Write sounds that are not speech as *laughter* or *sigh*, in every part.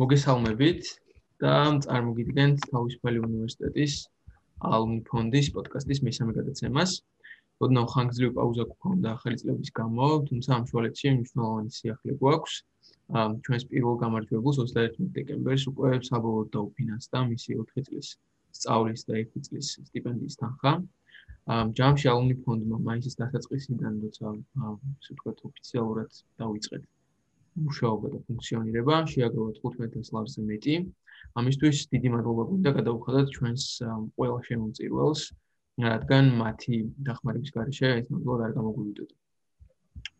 მოგესალმებით და წარმოგიდგენთ თავისუფალი უნივერსიტეტის ალუმნი ფონდის პოდკასტის მესამე გადაცემას. ოდნავ ხანგრძლივი პაუზა გქონდა ახალი წლების გამო, თუმცა ამ შუალედში მნიშვნელოვანი სიახლე გვაქვს. ჩვენს პირველ გამარჯვებულს 31 დეკემბერს უკვე საბოლოოდ დაუფინანსდა მისი 4 წლის სწავლის და 1 წლის სტიპენდიის თანხა. ამ ჯამში ალუმნი ფონდმა მაისის დასაწყისიდან როცა ასე ვთქვათ ოფიციალურად დაიწყეთ მუშაობა და ფუნქციონირება, შეაგროვა 15000 ლარზე მეტი. ამისთვის დიდი მადლობა გინდა გადავუხადოთ ჩვენს ყველა შემოწირულს, რადგან მათი დახმარების გარეშე ეს მოგლოდ არ გამოგვივიდოდა.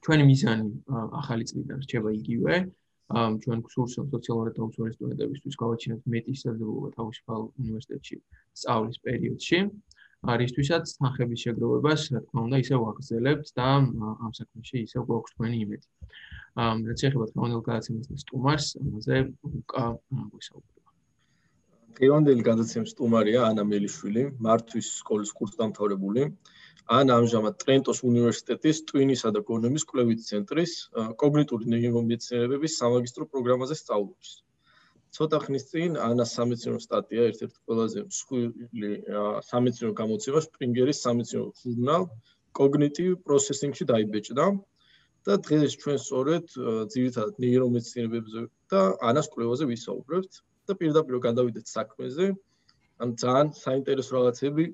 ჩვენი მიზანი ახალი წლიდან რჩება იგივე. ჩვენ გსურს სოციალურად დაუცველი სტუდენტებისთვის გავაჩინოთ მეტი შესაძლებლობა თავისუფალ უნივერსიტეტში სწავლის პერიოდში. არისთვისაც თანხების შეგროვებას, რა თქმა უნდა, ისევ ვაგრძელებთ და ამ საქმეში ისევ გვაქვს თქვენი იმედი. ამ რაც ეხება თქონდელ გადაცემას და სტუმარს, ამაზე უკა გვისაუბრება. დღევანდელი გადაცემის სტუმარია ანა მელიშვილი, მართვის სკოლის კურსდამთავრებული. ანა ამჟამად ტრენტოს უნივერსიტეტის ტვინისა და გონემის კვლევითი ცენტრის კოგნიტური ნეირომეცნიერებების სამაგისტრო პროგრამაზე სწავლობს. ცოტა ხნის წინ ანა სამეცნიერო სტატია ერთ-ერთი ყველაზე მსხვილი სამეცნიერო გამოცემა სპრინგერის სამეცნიერო ჟურნალ Cognitive Processing-ში დაიბეჭდა და დღეს ჩვენ სწორედ ძირითადად ნეირომეცნიერებებზე და ანას კვლევაზე ვისაუბრებთ და პირდაპირ გადავიდეთ საქმეზე. ან ძალიან საინტერესო რაღაცები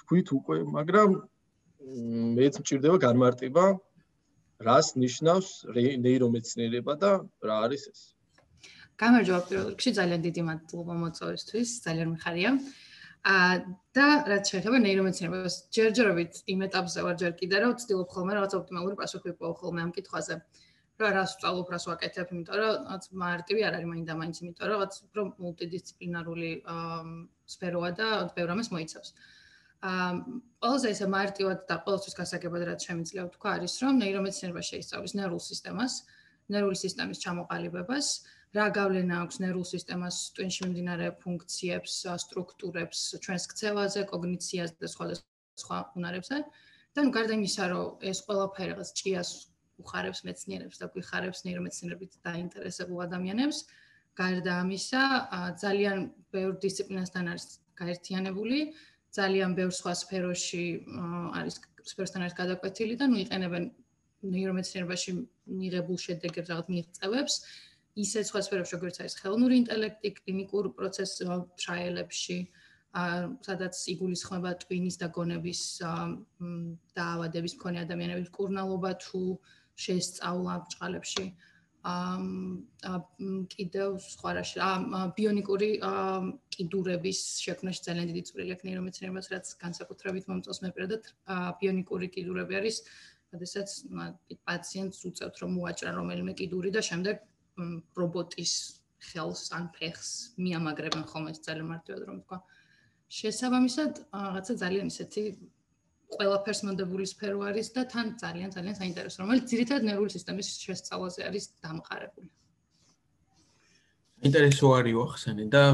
თქვით უკვე, მაგრამ მეც მჭირდება განმარტება რას ნიშნავს ნეირომეცნიერება და რა არის ეს. გამარჯობა პირველ რიგში ძალიან დიდი მადლობა მოწვევისთვის, ძალიან მიხარია. აა და რაც შეეხება ნეირომეცნიერებას, ჯერჯერობით იმ ეტაპზე ვარ ჯერ კიდე რომ ვცდილობ ხოლმე რაღაც ოპტიმალური პასუხი ვიპოვო ხოლმე ამ კითხვაზე. რა რას ვწავლობ, რას ვაკეთებ, იმიტომ რომ რაც მარტივი არ არის მაინდა მაინც, იმიტომ რომ რაღაც უფრო მულტიდისციპლინარული აა სფეროა და ბევრ ამას მოიცავს. აა ყველაზე ესე მარტივად და ყოველთვის გასაგებად რაც შემიძლია ვთქვა არის რომ ნეირომეცნიერება შეისწავლის ნერვულ სისტემას, ნერვული სისტემის ჩამოყალიბებას, რა გავლენა აქვს ნერვულ სისტემას ტვინში მიმდინარე ფუნქციებს, სტრუქტურებს, ჩვენს ქცევაზე, კოგნიციაზე და სხვა სხვა უნარებზე. და ნუ გარდა იმისა, რომ ეს ყველაფერი რაღაც ჭიას უხარებს მეცნიერებს და გვიხარებს ნეირომეცნიერებით დაინტერესებულ ადამიანებს, გარდა ამისა, ძალიან ბევრ დისციპლინასთან არის გაერთიანებული, ძალიან ბევრ სხვა სფეროში არის სფეროსთან არის გადაკვეთილი და ნუ იყენებენ ნეირომეცნიერებაში მიღებულ შედეგებს, რაღაც მიღწევებს ისე სხვა სფეროებში, როგორც არის ხელოვნური ინტელექტი, კლინიკურ პროცეს ტრაილებში, სადაც იგულისხმება ტვინის და გონების დაავადების მქონე ადამიანების კურნალობა თუ შესწავლა ბჭყალებში. აა კიდევ სხვა რაში აა ბიონიკური კიდურების შექმნაში ძალიან დიდი წვლილი აქვს ნეირომეცნიერებას, რაც განსაკუთრებით მომწონს მე პირადად. ბიონიკური კიდურები არის, როდესაც პაციენტს უწევთ რომ მოაჭრა რომელიმე კიდური და შემდეგ რობოტის ხელს ან ფეხს მიამაგრებენ ხოლმე ძალიან მარტივად რომ თქვა. შესაბამისად, რაღაცა ძალიან ისეთი ყველაფერს მონდებული სფერო არის და თან ძალიან ძალიან საინტერესო, რომელიც ძირითადად ნერვული სისტემის შესწავლაზე არის დამყარებული. ინტერესო არის ახსენე და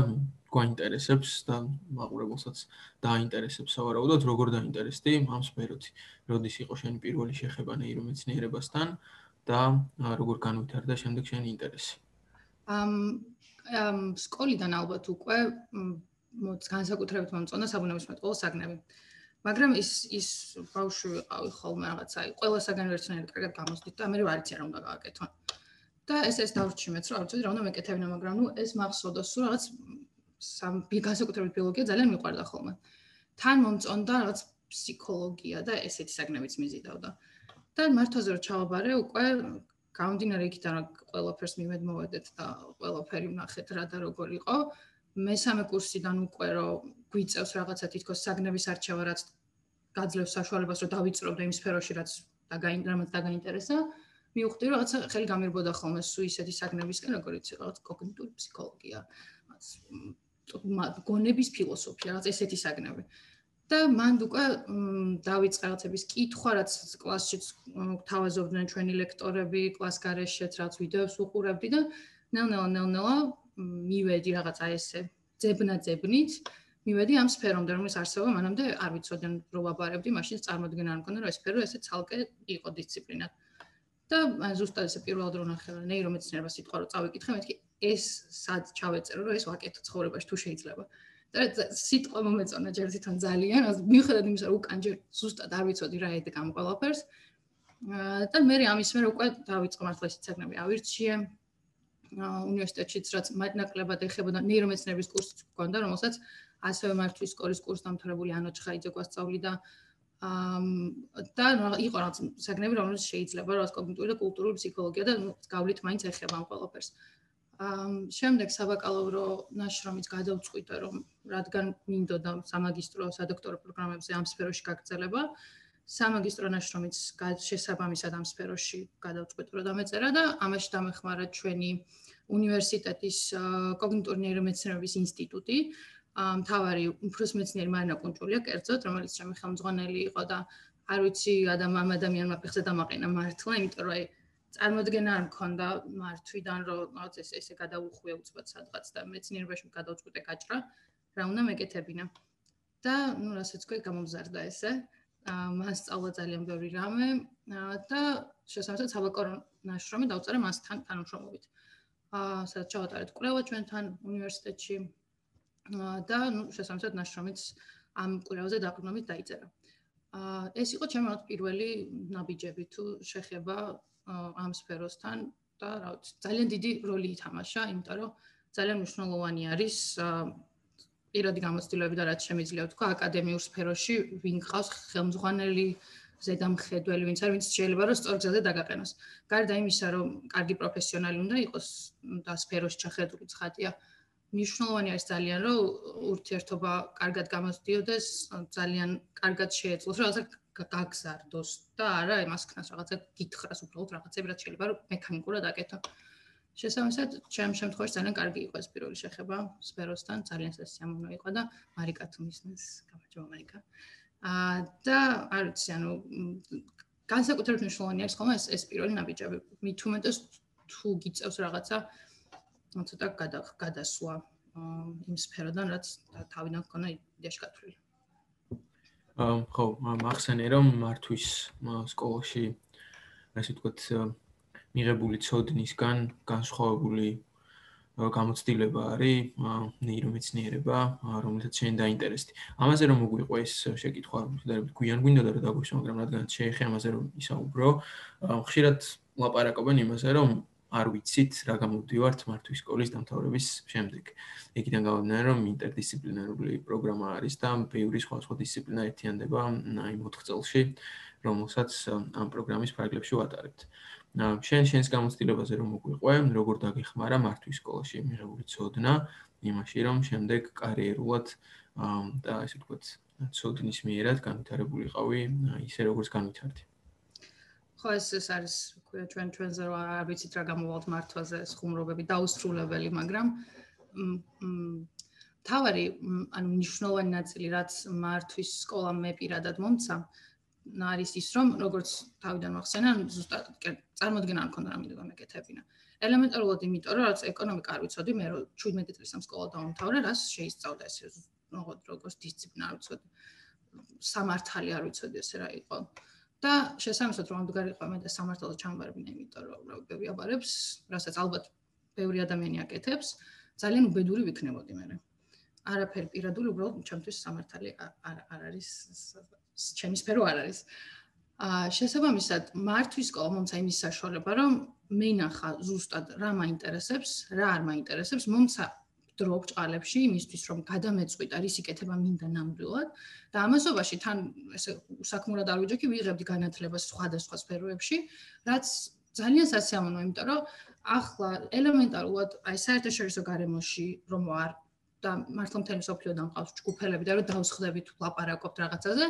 გვაინტერესებს და მაყურებელსაც დაინტერესებს სავარაუდოდ როგორ დაინტერესდი ამ სფეროთი. როდის იყო შენი პირველი შეხება ნეირომეცნიერებასთან? და როგორ განვითარდა შემდეგ შენი ინტერესი? ამ ამ სკოლიდან ალბათ უკვე განსაკუთრებით მომწონდა საბუნებისმეტყველო საგნები. მაგრამ ის ის ბავშვი ვიყავი ხოლმე რაღაცა, ყველა საგანი ერთნაირად კარგად გამოსდით და მე რა არიცი რა უნდა გააკეთო. და ეს ეს დავრჩი მეც რა ვიცი რა უნდა მეკეთებინა, მაგრამ ნუ ეს მახსოვდა სულ რაღაც სამ განსაკუთრებით ბიოლოგია ძალიან მიყვარდა ხოლმე. თან მომწონდა რაღაც ფსიქოლოგია და ესეთი საგნებიც მიზიდავდა. და მართლაზე რომ ჩავაბარე უკვე გამომდინარე იქიდან რომ ყველაფერს მიმედმოვედეთ და ყველაფერი ვნახეთ რა და როგორ იყო. მესამე კურსიდან უკვე რომ გვიწევს რაღაცა თითქოს საგნების არჩევა რაც გაძლევს საშუალებას რომ დავიწრობდე იმ სფეროში რაც დაგაინტერესა დაგაინტერესა მივხვდი რომ რაღაცა ხელი გამირბოდა ხოლმე სუ ისეთი საგნებისკენ როგორიც რაღაც კოგნიტური ფსიქოლოგია გონების ფილოსოფია რაღაც ესეთი საგნები და მან უკვე დავიწყე რაღაცების კითხვა, რაც კლასშიც თავაზობდნენ ჩვენი ლექტორები, კლას გარეშეც რაც ვიდეოს უყურებდი და ნელ-ნელა ნელ-ნელა მივედი რაღაცა ესე ძებნა ძებნით. მივედი ამ სფერომდე, რომელიც არსებობა მანამდე არ ვიცოდენ რო ვაბარებდი, მაშინ წარმოდგენა არ მქონდა, რომ ეს სფერო ესე ცალკე იყო დისციპლინა. და ზუსტად ესე პირველად რო ნახე რომ ნეირომეცნიერება სიტყვა რო წავიკითხე მეთქი ეს სად ჩავეწერო რომ ეს ვაკეთო ცხოვრებაში თუ შეიძლება და სიტყვა მომეწონა ჯერ თვითონ ძალიან მიუხედავად იმისა რომ უკან ჯერ ზუსტად არ ვიცოდი რა ედა ამ ყველაფერს. და მე ამის მერე უკვე დავიწყო მართლა ისეთ ცეგნები ავირჩიე უნივერსიტეტშიც რაც მეტნაკლებად ეხებოდა ნეირომეცნიერების კურსიც მქონდა რომელსაც ასევე მართვის სკოლის კურს დამთავრებული ანო ჩხაიძე გვასწავლიდა. და იყო რაღაც საგნები რომელიც შეიძლება რა კოგნიტური და კულტურული ფსიქოლოგია და გავლით მაინც ეხება ამ ყველაფერს. ამ შემდეგ საბაკალავრო ნაშრომიც გადავწყვიტე რომ რადგან მინდოდა სამაგისტრო სადოქტორო პროგრამებზე ამ სფეროში გაგრძელება სამაგისტრო ნაშრომიც შესაბამისად ამ სფეროში გადავწყვიტე რომ დამეწერა და ამაში დამეხმარა ჩვენი უნივერსიტეტის კოგნიტური ნეირომეცნიერების ინსტიტუტი. მთავარი უფროს მეცნიერი მარინა კუნჭულია კერძოდ რომელიც ჩემი ხელმძღვანელი იყო და არ ვიცი ადამ ამ ადამიანმა ფეხზე დამაყენა მართლა იმიტომ რომ წარმოდგენა არ მქონდა მართვიდან რომ რაღაც ეს ესე გადაუხვია უცბად სადღაც და მეცნიერებაში გადავწყვიტე გაჭრა რა უნდა მეკეთებინა. და ნუ რასაც თქვი გამომზარდა ესე. მას სწავლა ძალიან ბევრი რამე და შესაძლოა საბაკალავრო ნაშრომი დავწერე მასთან თანამშრომლობით. აა სადაც ჩავატარეთ კვლევა ჩვენთან უნივერსიტეტში. და ნუ შესაძლოა ნაშრომიც ამ კვირაზე დაყრდნობით დაიწერა. აა ეს იყო ჩემი პირველი ნაბიჯები თუ შეხება ამ სფეროსთან და რა ვიცი ძალიან დიდი როლი ითამაშა, იმიტომ რომ ძალიან მნიშვნელოვანი არის პირადი გამოცდილებები და რაც შემიძლია თქვა აკადემიურ სფეროში ვინ ყავს ხელმძღვანელი ზედამხედველი ვინც არის ვინც შეიძლება რომ სწორ გზაზე დაგაყენოს. გარდა იმისა რომ კარგი პროფესიონალი უნდა იყოს და სფეროში ჩახედული ცხადია, მნიშვნელოვანი არის ძალიან რომ ურთიერთობა კარგად გამოსდიოდეს, ძალიან კარგად შეეძლოს, რაღაცა გაგზარდოს და არა იმას ქნას რაღაცა გითხრას უბრალოდ რაღაცები რაც შეიძლება მექანიკურად აკეთო. შესაბამისად, ჩემ შემთხვევაში ძალიან კარგი იყო ეს პირველი შეხება სფეროსთან, ძალიან სასიამოვნო იყო და მარიკა თუმისნეს, გამარჯობა მარიკა. აა და არ ვიცი, ანუ განსაკუთრებით მნიშვნელოვანი არის ხოლმე ეს ეს პირველი ნაბიჯები. მით უმეტეს თუ გიწევს რაღაცა ცოტა გადასვლა იმ სფეროდან, რაც თავიდან ქონა იდეაში გათვლილი. ხო, მახსენე რომ მართვის სკოლაში ასე ვთქვათ მიღებული ცოდნისგან განსხვავებული გამოცდილება არის ნეირომეცნიერება, რომელსაც შენ დაინტერესდი. ამაზე რომ მოგვიყვა ეს შეკითხვა, შეიძლება გვიან გვინდა და დაგვიშვა, მაგრამ რადგან შეეხე ამაზე რომ ისაუბრო, ხშირად ლაპარაკობენ იმაზე, რომ არ ვიცით რა გამოვდივართ მართვის სკოლის დამთავრების შემდეგ. იქიდან გამომდინარე, რომ ინტერდისციპლინარული პროგრამა არის და ბევრი სხვა სხვა დისციპლინა ერთიანდება აი 4 წელში, რომელსაც ამ პროგრამის ფარგლებში ვატარებთ. შენ შენს გამოცდილებაზე რომ მოგვიყვე, როგორ დაგეხმარა მართვის სკოლაში მიღებული ცოდნა იმაში, რომ შემდეგ კარიერულად და ესე ვთქვათ, ცოდნის მიერად განვითარებულიყავი ისე როგორც განვითარდი. ხო ეს ეს არის ქვია ჩვენ ჩვენზე რა არ ვიცით რა გამოვალთ მართვაზე ხუმრობები დაუსრულებელი მაგრამ თავარი ანუ მნიშვნელოვანი ნაწილი რაც მართვის სკოლა მე პირადად მომცა არის ის რომ როგორც თავიდან მახსენა ზუსტად წარმოდგენა არ მქონდა რამე გამეკეთებინა. ელემენტარულად იმიტომ რომ რაც ეკონომიკა არ ვიცოდი მე რომ 17 წლის ამ სკოლა დავამთავრე რას შეისწავლა ეს როგორც დისციპლინა არ ვიცოდი სამართალი არ ვიცოდი ესე რა იყო და შესაბამისად რომ ამდგარიყო მე და სამართალო ჩამბარბინა იმიტომ რომ რა ვიბები აბარებს რასაც ალბათ ბევრი ადამიანი აკეთებს ძალიან უბედური ვიქნებოდი მე. არაფერი პირადული უბრალოდ ჩემთვის სამართალი არ არ არის ჩემი სფერო არ არის. ა შესაბამისად მართვის სკოლა მომცა იმის საშუალება რომ მე ნახა ზუსტად რა მაინტერესებს რა არ მაინტერესებს მომცა დრო ბჭყალებში იმისთვის რომ გადამეწყვიტა რის იკეთება მინდა ნამდვილად. და ამასობაში თან ესე საქმურად არ ვიჯექი ვიღებდი განათლებას სხვადასხვა სფეროებში რაც ძალიან სასიამოვნოა იმიტომ რომ ახლა ელემენტარულად აი საერთაშორისო გარემოში რომ ვარ და მართლა მთელი სოფლიოდან ყავს ჯგუფელები და რომ დავსხდებით ლაპარაკობთ რაღაცაზე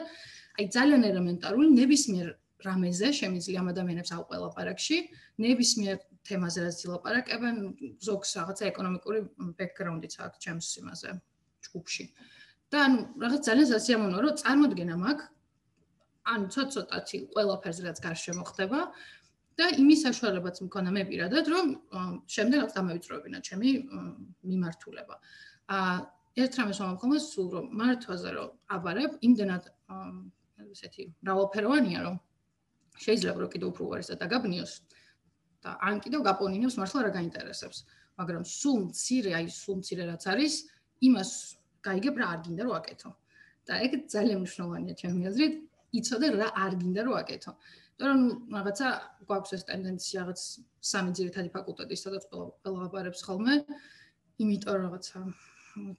აი ძალიან ელემენტარული ნებისმიერ რამეზე შემიძლია ამ ადამიანებს აუყელაპარაკში ნებისმიერ თემაზე რაც ილაპარაკებენ ზოგს რაღაცა ეკონომიკური ბექგრაუნდიც აქვს ჩემს იმაზე ჯგუფში. და ანუ რაღაც ძალიან სასიამოვნოა რომ წარმოდგენა მაქვს ანუ ცოტ-ცოტათი ყველაფერზე რაც გარშემო ხდება და იმის საშუალებაც მქონდა მე პირადად რომ შემდეგ რაც დამევიწროებინა ჩემი მიმართულება. ა ერთ რამეს მომხმოს სულ რომ მართვაზე რომ აბარებ იმდენად ესეთი მრავალფეროვანია რომ შეიძლება რომ კიდევ უფრო უარესად დაგაბნიოს და ან კიდევ გაპონინებს მართლა რა გაინტერესებს მაგრამ სულ მცირე აი სულ მცირე რაც არის იმას გაიგებ რა არ გინდა რომ აკეთო და ეგ ძალიან მნიშვნელოვანია ჩემი აზრით იცოდე რა არ გინდა რომ აკეთო იმიტომ რომ რაღაცა გვაქვს ეს ტენდენცია რაღაც სამი ძირითადი ფაკულტეტი სადაც ყველა აპარებს ხოლმე იმიტომ რაღაცა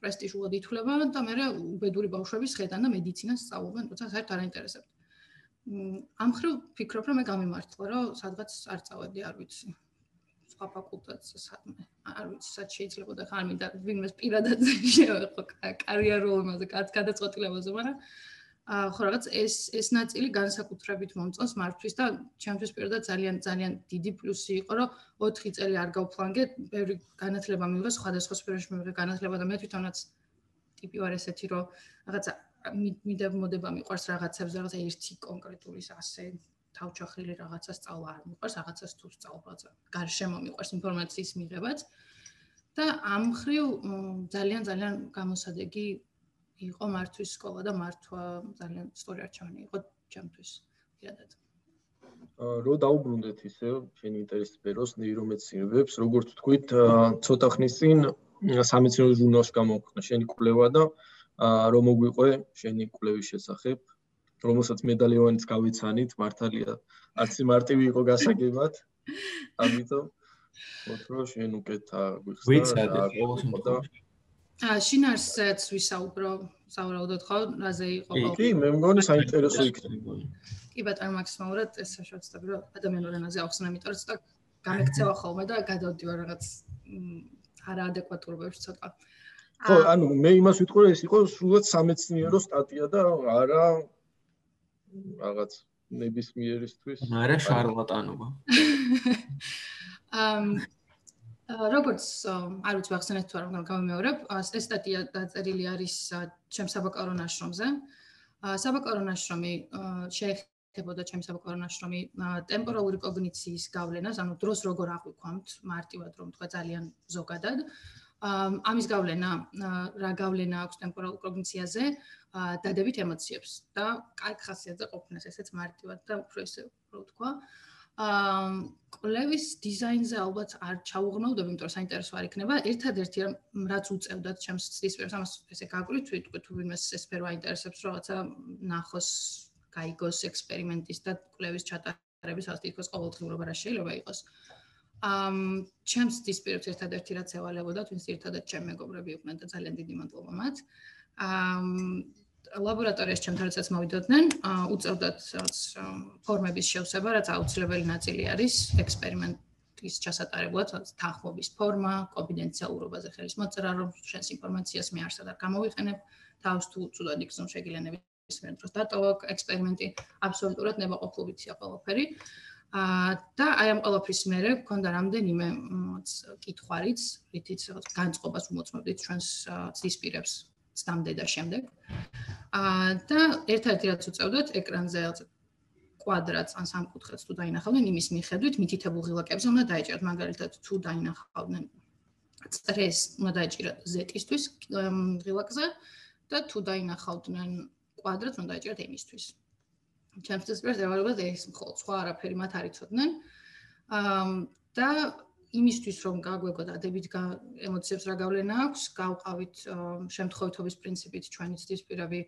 პრესტიჟულად ითვლება და მე უბედური ბავშვების ხედან და მედიცინას სწავლობენ, თუმცა საერთოდ არ აინტერესებს. ამ ხრივ ფიქრობ, რომ მე გამიმართლა, რომ სადღაც არ წავედი, არ ვიცი. სხვა ფაკულტეტზე სადმე. არ ვიცი, სად შეიძლება და ხარ მინდა ვინმეს პირადად *laughs* შევეხო კარიერულ იმაზე, გადაწყვეტილებაზე, მაგრამ ხო რაღაც ეს ეს ნაწილი განსაკუთრებით მომწონს მართვის და ჩემთვის პირადად ძალიან ძალიან დიდი პლუსი იყო რომ 4 წელი არ გავფლანგე, ბევრი განათლება მივიღე, სხვადასხვა სფეროში მივიღე განათლება და მე თვითონაც ტიპი ვარ ესეთი რომ რაღაცა მიდა მოდება მიყვარს რაღაცებს რაღაცა ერთი კონკრეტული ასე თავჩახრილი რაღაცა სწავლა არ მიყვარს, რაღაცას თუ სწავლობაც. გარშემო მიყვარს ინფორმაციის მიღებაც და ამ ხრივ ძალიან ძალიან გამოსადეგი იყო მართვის სკოლა და მართვა ძალიან სწორი არჩევანი იყო ჩემთვის პირადად. რო დაუბრუნდეთ ისე შენ ინტერესს ბეროს ნეირომეცინებებს, როგორც თქვით, ცოტა ხნის წინ სამეცნიერო ჟურნალში გამოქვეყნა შენი კვლევა და რომ მოგვიყვე შენი კვლევის შესახებ, რომელსაც მედალიონიც გავეცანით, მართალია. არც მარტივი იყო გასაგებად. ამიტომ ოთრო შენ უკეთ გვიხსნა. ვიცადე და ა შინარსაც ვისაუბრო საუბრაოდოთ ხო? რაზე იყო კი მე მგონი საინტერესო იქნება კი ბატონო მაქსიმალურად ეს შეშოცდები ადამიანურ ენაზე ახსნა იმიტომ რომ ცოტა გამეკცევა ხოლმე და გადავდივარ რაღაც არაადეკვატურობებში ცოტა აა ხო ანუ მე იმას ვიტყვი რომ ეს იყო სულად სამეცნიერო სტატია და არა რაღაც ნებისმიერისთვის. არა შარლატანობა. ამ როგორც არ ვიცი ახსენეთ თუ არა გამომეორებ ეს სტატია დაწერილი არის ჩემს საბაკალავრო ნაშრომზე. საბაკალავრო ნაშრომი შეეხებოდა ჩემს საბაკალავრო ნაშრომი ტემპორალური კოგნიციის გავლენას ანუ დროს როგორ აღვიქვამთ მარტივად რომ თქვა ძალიან ზოგადად ამის გავლენა რა გავლენა აქვს ტემპორალურ კოგნიციაზე დადებით ემოციებს და კაი ხასიათზე ყოფნას ესეც მარტივად და უფრო ესე რო თქვა აა კლევის დიზაინზე ალბათ არ ჩაუღრმავდები, იმიტომ რომ საინტერესო არ იქნება. ერთადერთი რაც უწევდათ ჩემს პირს, ამას ესე თვითონ თუ ვინმეს ეს სფერო აინტერესებს, რაღაცა ნახოს, გაიგოს ექსპერიმენტის და კლევის ჩატარების ასე თქოს ყოველდღიურობა რა შეიძლება იყოს. ამ ჩემს ცდის პირს ერთადერთი რაც ევალებოდა, თუნდაც ერთადად ჩემ მეგობრები იყვნენ და ძალიან დიდი მადლობა მათ. ამ ლაბორატორიაში ჩემთანაც მოვიდოდნენ, უწევდათ რაღაც ფორმების შევსება, რაც აუცილებელი ნაწილი არის ექსპერიმენტის ჩასატარებლად, თანხმობის ფორმა, კონფიდენციალურობაზე ხელის მოწერა, რომ შენს ინფორმაციას მე არსად არ გამოვიყენებ, თავს თუ ცუდად იქ ზონ შეგილენები ისმენ დროს დატოვა ექსპერიმენტი აბსოლუტურად ნებაყოფლობითია ყველაფერი. და აი ამ ყველაფრის მერე მქონდა რამდენიმე კითხვარიც, რითიც განწყობას უმოწმებდით ჩვენს ცდის პირებს სამდე და შემდეგ. აა და ერთ-ერთი რაც უწევდათ ეკრანზე კვადრატს ან სამკუთხედს თუ დაინახავდნენ იმის მიხედვით მითითებულ ღილაკებზე უნდა დაეჭერათ მაგალითად თუ დაინახავდნენ წრეს უნდა დაეჭირათ z-ისთვის ღილაკზე და თუ დაინახავდნენ კვადრატს უნდა დაეჭირათ m-ისთვის. ჩემს წესს რეალურად ეს მხოლოდ სხვა არაფერი მათ არ იცოდნენ. აა და იმისთვის რომ გაგვეგოთ ადებით ემოციებს რა გავლენა აქვს, გავყავით შემთხვევითობის პრინციპით ჩვენი ცდის პირები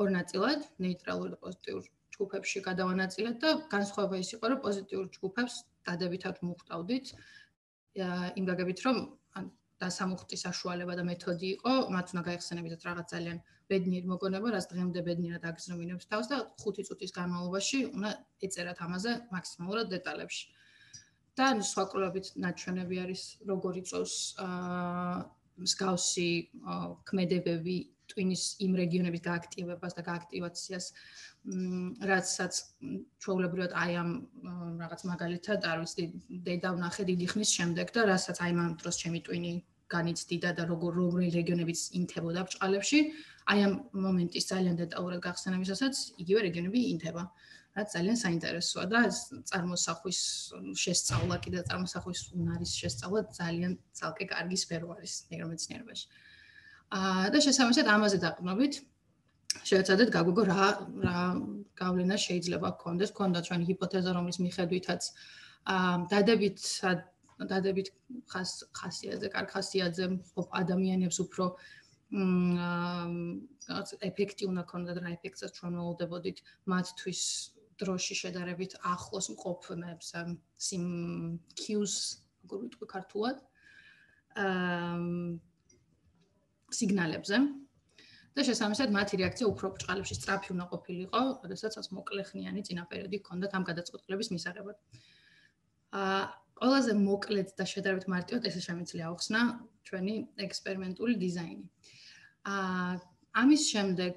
ორ ნაწილად, ნეიტრალურ და პოზიტიურ ჯგუფებში გადავანაწილეთ და განსხვავება ის იყო, რომ პოზიტიურ ჯგუფებს დადებითად მუხტავდით. იმ გაგებით რომ დასამუხტის საშუალება და მეთოდი იყო, მათ უნდა გაიხსენებინათ რაღაც ძალიან ბედნიერი მოგონება, რაც დღემდე ბედნიერად აგზრომინებს თავს და 5 წუთის განმავლობაში უნდა ეწერათ ამაზე მაქსიმალურად დეტალებში. და სხვა კვლევებით ნაჩვენები არის როგორი წოს აა მსგავსი ქმედებები ტვინის იმ რეგიონების გააქტივებას და გააქტივაციას რაცაც ჩვეულებრივად აი ამ რაღაც მაგალითად არ ვიცი დედა ვნახე დიდი ხნის შემდეგ და რასაც აი ამ დროს ჩემი ტვინი განიცდიდა და როგორ როგორი რეგიონებიც ინთებოდა ბჭყალებში აი ამ მომენტის ძალიან დეტალურად გახსენებისასაც იგივე რეგიონები ინთება. რაც ძალიან საინტერესოა და წარმოსახვის შესწავლა კიდე წარმოსახვის უნარის შესწავლა ძალიან ძალკე კარგი სფერო არის ნეირომეცნიერებაში. აა და შესაბამისად ამაზე დაყრდნობით შევეცადეთ გაგვიგო რა რა გავლენა შეიძლება გქონდეს, გქონდა ჩვენი ჰიპოთეზა, რომლის მიხედვითაც აა დადებით დადებით ხას ხასიათზე, კარგ ხასიათზე ყოფ ადამიანებს უფრო მ ეფექტი უნდა ქონდეთ რა ეფექტსაც ჩვენ ველოდებოდით მათთვის დროში შედარებით ახლოს მყოფნებს სიმ კიუს როგორ ვიტყვი ქართულად აა სიგნალებზე და შესაბამისად მათი რეაქცია უფრო ბრჭყალებში სწრაფი უნდა ყოფილიყო, როდესაც მოკლეხნიანი წინა პერიოდი ჰქონდათ ამ გადაწყვეტილების მისაღებად. აა ყველაზე მოკლედ და შედარებით მარტივად ესე შემიძლია ახსნა ჩვენი ექსპერიმენტული დიზაინი. აა ამის შემდეგ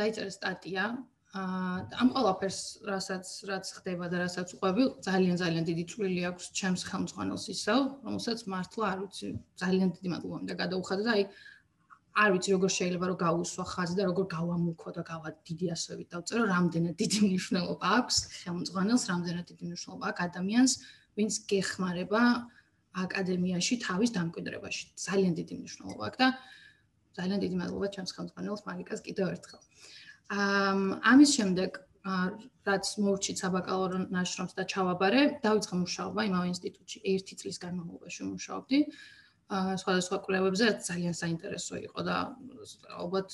დაიწერა სტატია აა ამ ყველაფერს რასაც რაც ხდება და რასაც უყვები ძალიან ძალიან დიდი წვლილი აქვს ჩემს ხელმძღვანელს ისევ, რომელსაც მართლა არ ვიცი ძალიან დიდი მადლობა მინდა გადაუხადო და აი არ ვიცი როგორ შეიძლება რომ გაუსვა ხაზი და როგორ გავამუქო და გავა დიდი ასოებით დავწერო რამდენად დიდი მნიშვნელობა აქვს ხელმძღვანელს რამდენად დიდი მნიშვნელობა აქვს ადამიანს ვინც გეხმარება აკადემიაში თავის დამკვიდრებაში. ძალიან დიდი მნიშვნელობა აქვს და ძალიან დიდი მადლობა ჩემს ხელმძღვანელს მარიკას კიდევ ერთხელ. ამ ამის შემდეგ რაც მოვრჩით საბაკალავრო ნაშრომს და ჩავაბარე დავიწყე მუშაობა იმავე ინსტიტუტში. ერთი წლის განმავლობაში მუშაობდი. სხვადასხვა კვლევებზე ძალიან საინტერესო იყო და ალბათ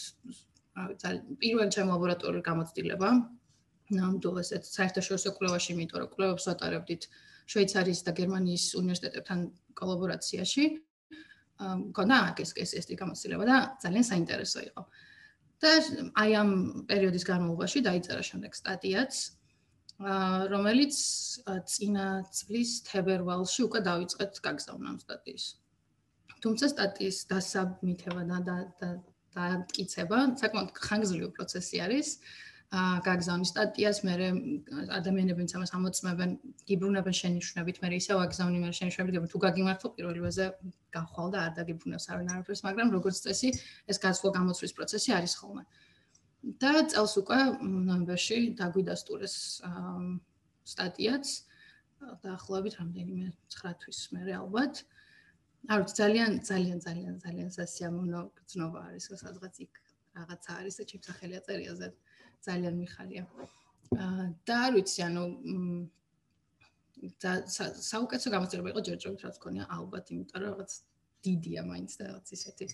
ძალიან პირველი ჩემ ლაბორატორიული გამოცდილება. ნამდვილ ესეთ საერთაშორისო კვლევაში, რომ კვლევებს ვატარებდით შვეიცარიის და გერმანიის უნივერსიტეტებთან კოლაბორაციაში. მქონდა ეს ეს ეს გამოცდილება და ძალიან საინტერესო იყო. და აი ამ პერიოდის განმავლობაში დაიწერა შემდეგ სტატიაც, რომელიც წინა წლის თებერვალში უკვე დავიწყეთ გაგზავნა ამ სტატიის. თუმცა სტატიის დასაბმითება და და და დაკიცება საკმაოდ ხანგრძლივი პროცესი არის. აა გაგზავნის სტატიას მე ადამიანები ვინც ამას ამოწმებენ, გიბრუნებენ შენიშვნებით, მე ისევ აგზავნი მე შენიშვნებით, გებო თუ გაგიმართო პირველივეზე გახვალ და არ დაგიბრუნებს არავინ არაფერს, მაგრამ როგორც წესი, ეს გასვლა გამოცვლის პროცესი არის ხოლმე. და წელს უკვე ნოემბერში დაგვიდასტურეს სტატიაც დაახლოებით რამდენიმე 9 თვის მერე ალბათ. არ ვიცი ძალიან ძალიან ძალიან ძალიან სასიამოვნო გზნობა არის სადღაც იქ რაღაცა არის და ჩემს სახელი აწერიაზე ძალიან მიხარია. და არ ვიცი ანუ საუკეთესო გამოცდილება იყო ჯერჯერობით რაც ქონია ალბათ იმიტომ რომ რაღაც დიდია მაინც და რაღაც ისეთი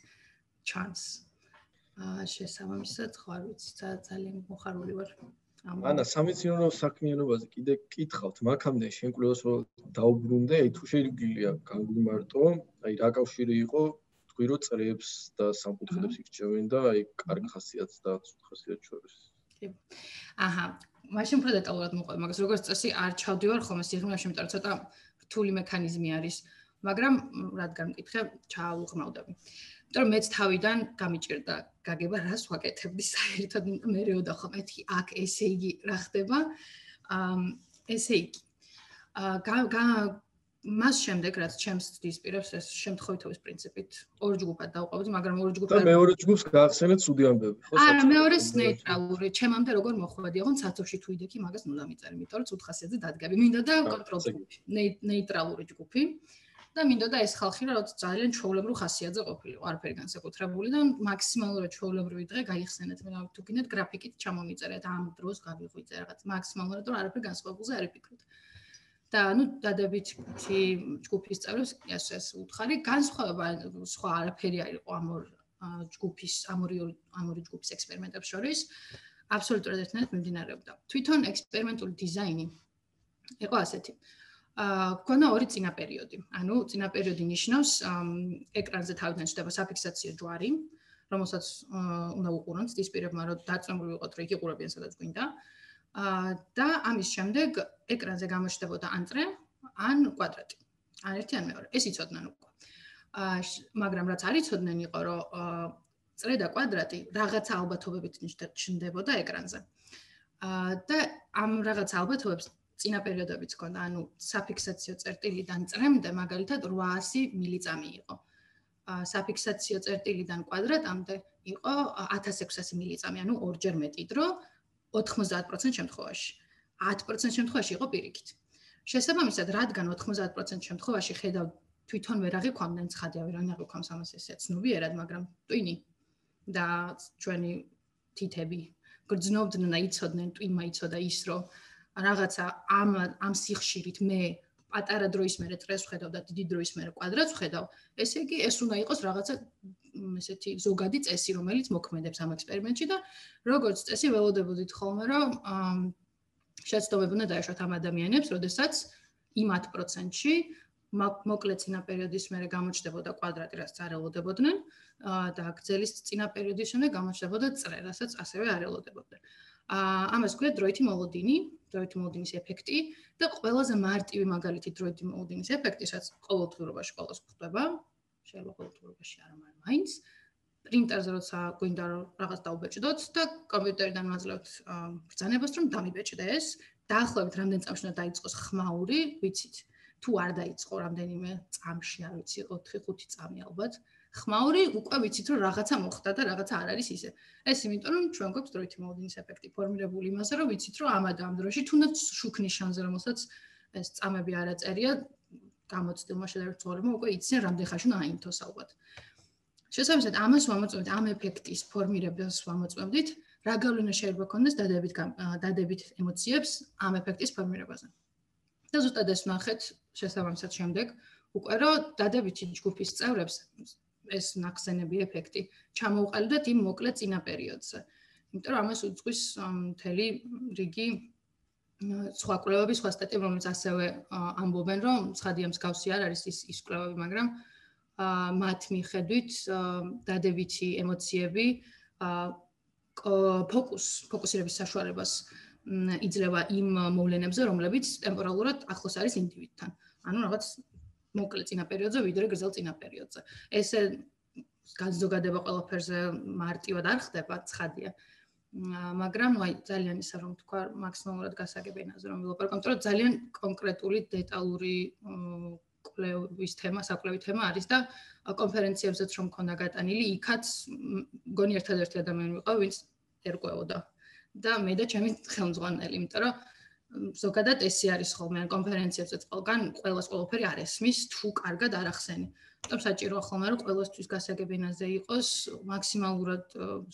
ჩანს. აა შესაბამისად ხო არ ვიცი ძალიან მოხარული ვარ. ანა სამეცნიერო საქმიანობაზე კიდე კითხავთ მაგამდე შენ კლუბს რო დაუბრუნდე აი თუ შეიძლება განგვიმარტო აი რა კავშირი იყო თქვი რომ წრეებს და სამკუთხედებს ირჩევენ და აი კარგი ხასიათს და ცუდ ხასიათს შორის კი აჰა მაშინ უფრო დეტალურად მოყვება მაგას როგორც წესი არ ჩავდივარ ხოლმე სიღრმეში იმიტომ რომ ცოტა რთული მექანიზმი არის. მაგრამ რადგან მკითხე ჩაავუღმავდები იმიტომ რომ მეც თავიდან გამიჭირდა გაგება რას ვაკეთებდი საერთოდ მეეოდა ხომ ეთი აქ ესე იგი რა ხდება? აა ესე იგი. აა მას შემდეგ რაც ჩემს დისპირებს ეს შემთხვევითობის პრინციპით ორ ჯგუფად დავყვავდი მაგრამ ორ ჯგუფად და მეორე ჯგუფს გაახსენეთ ცუდი ამბები ხო არა მეორეს ნეიტრალური. ჩემამდე როგორ მოხვედი? ოღონდ სათოში თუ იდექი მაგას ნულა მიწერი იმიტომ რომ ცუდ ხასიათზე დადგები. მინდა და კონტროლ ჯგუფი ნეიტრალური ჯგუფი. და მინდოდა ეს ხალხი რა ძალიან ჩაოლებრივ ხასიათზე ყოფილიყო არაფერი განსაკუთრებული და მაქსიმალურად ჩაოლებრივი დღე გაიხსენეთ. მე თუ გინდათ გრაფიკით ჩამომიწერეთ ამ დროს გავიღვიძე რაღაც. მაქსიმალურად რომ არაფერი განსხვავებულზე არ იფიქროთ და ნუ დადებით ცი ჯგუფის წევრებს ეს ეს უთხარი განსხვავება სხვა არაფერი არ იყო ამ ორ ჯგუფის ამ ორი ამ ორი ჯგუფის ექსპერიმენტებს შორის აბსოლუტურად ერთნაირად მიმდინარეობდა თვითონ ექსპერიმენტული დიზაინი იყო ასეთი აა გქონდა ორი წინა პერიოდი. ანუ წინა პერიოდი ნიშნავს ეკრანზე თავიდან ჩდება საფიქსაციო ჯვარი, რომელსაც უნდა უყურონ დისპირებმა, რომ დაწემული ვიყოთ, რომ იგიყურებიან სადაც გვინდა. აა და ამის შემდეგ ეკრანზე გამოჩნდებოდა ან წრე, ან კვადრატი. ან ერთი ან მეორე. ეს იცოდნენ უკვე. აა მაგრამ რაც არ იცოდნენ იყო, რომ წრე და კვადრატი რაღაცა ალბათობებით ჩნდებოდა ეკრანზე. აა და ამ რაღაცა ალბათობებს წინა პერიოდებიც ქონდა, ანუ საფიქსაციო წერტილიდან წრემდე მაგალითად 800 მილიწამი იყო. ა საფიქსაციო წერტილიდან კვადრატამდე იყო 1600 მილიწამი, ანუ ორჯერ მეტი დრო 90% შემთხვევაში. 10% შემთხვევაში იყო პირიქით. შესაბამისად, რადგან 90% შემთხვევაში ხედავ თვითონ ვერ აღიქვამდნენ ცხადია, ვერ აღიქვამს ამას ესე ცნობიერად, მაგრამ ტვინი და ჩვენი თითები გრძნობდნენ და იცოდნენ, ტვინმა იცოდა ის, რომ რაღაცა ამ ამ სიხშირით მე პატარა დროის მერე წრეს ვხედავ და დიდი დროის მერე კვადრატს ვხედავ, ესე იგი ეს უნდა იყოს რაღაცა ესეთი ზოგადი წესი, რომელიც მოქმედებს ამ ექსპერიმენტში და როგორც წესი ველოდებოდით ხოლმე, რომ შეცდომები უნდა დაეშვათ ამ ადამიანებს, როდესაც იმ 10%-ში მოკლე წინა პერიოდის მერე გამოჩნდებოდა კვადრატი, რაც არელოდებოდნენ და გრძელის წინა პერიოდის შემდეგ გამოჩნდებოდა წრე, რასაც ასევე არელოდებოდნენ. აა ამას ქვია დროითი მოლოდინი, დროითი მოლოდინის ეფექტი და ყველაზე მარტივი მაგალითი დროითი მოლოდინის ეფექტი, რაც ყოველდღიურობაში ყოველს ხდება, შეიძლება ყოველდღიურობაში არ მაგრამ მაინც პრინტერზე როცა გვინდა რაღაც დაუბეჭდოთ და კომპიუტერიდან მაძლევთ ბრძანებას რომ დამიბეჭდეს, დაახლოებით რამდენ წამში უნდა დაიწყოს ხმაური, ვიცით. თუ არ დაიწყო რამდენიმე წამში, არ ვიცი, 4-5 წამი ალბათ. ხმაური უკვე ვიცით რომ რაღაცა მოხდა და რაღაცა არ არის ისე. ეს იმიტომ რომ ჩვენ გვაქვს დროითი მოლოდინის ეფექტი ფორმირებული იმასე რომ ვიცით რომ ამ ადამ დროში თუნდაც შუქნის შანზე რომელსაც ეს წამები არ აწერია გამოცდილმა შედარებით ძღოლებმა უკვე იციან რამდენ ხანში უნდა აინთოს ალბათ. შესაბამისად ამას ვამოწმებთ ამ ეფექტის ფორმირებას ვამოწმებთ რა გავლენა შეიძლება ქონდეს დადებით დადებით ემოციებს ამ ეფექტის ფორმირებაზე. და ზუსტად ეს ნახეთ შესაბამისად შემდეგ უკვე რომ დადებითი ჯგუფის წევრებს ეს ნახსენები ეფექტი ჩამოუყალიბდათ იმ მოკლე წინა პერიოდზე. იმიტომ რომ ამას უძღვის მთელი რიგი სხვა კვლევების სხვა სტატიები, რომელიც ასევე ამბობენ, რომ ცხადია მსგავსი არ არის ის ის კვლევები, მაგრამ აა მათ მიხედვით დადებითი ემოციები ფოკუს, ფოკუსირების საშუალებას იძლევა იმ მოვლენებზე, რომლებიც ტემპორალურად ახლოს არის ინდივიდთან. ანუ რაღაც მოკლე წინა პერიოდზე ვიდრე გრძელ წინა პერიოდზე. ესე განზოგადება ყველაფერზე მარტივად არ ხდება, ცხადია. მაგრამ აი ძალიან ისა რომ თქვა მაქსიმალურად გასაგებენაზე რომ ვილაპარაკო, იმიტომ რომ ძალიან კონკრეტული დეტალური კვლევის თემა, საკვლევი თემა არის და კონფერენციებზეც რომ მქონდა გატანილი, იქაც გონი ერთადერთი ადამიანი ვიყავ, ვინც ერკვეოდა. და მე და ჩემი ხელმძღვანელი, იმიტომ რომ ზოგადად ესე არის ხოლმე ან კონფერენციებზე ყველგან ყოველას ყველაფერი არ ესმის თუ კარგად არ ახსენი. თუმცა საჭიროა ხოლმე რომ ყოველთვის გასაგებინაზე იყოს მაქსიმალურად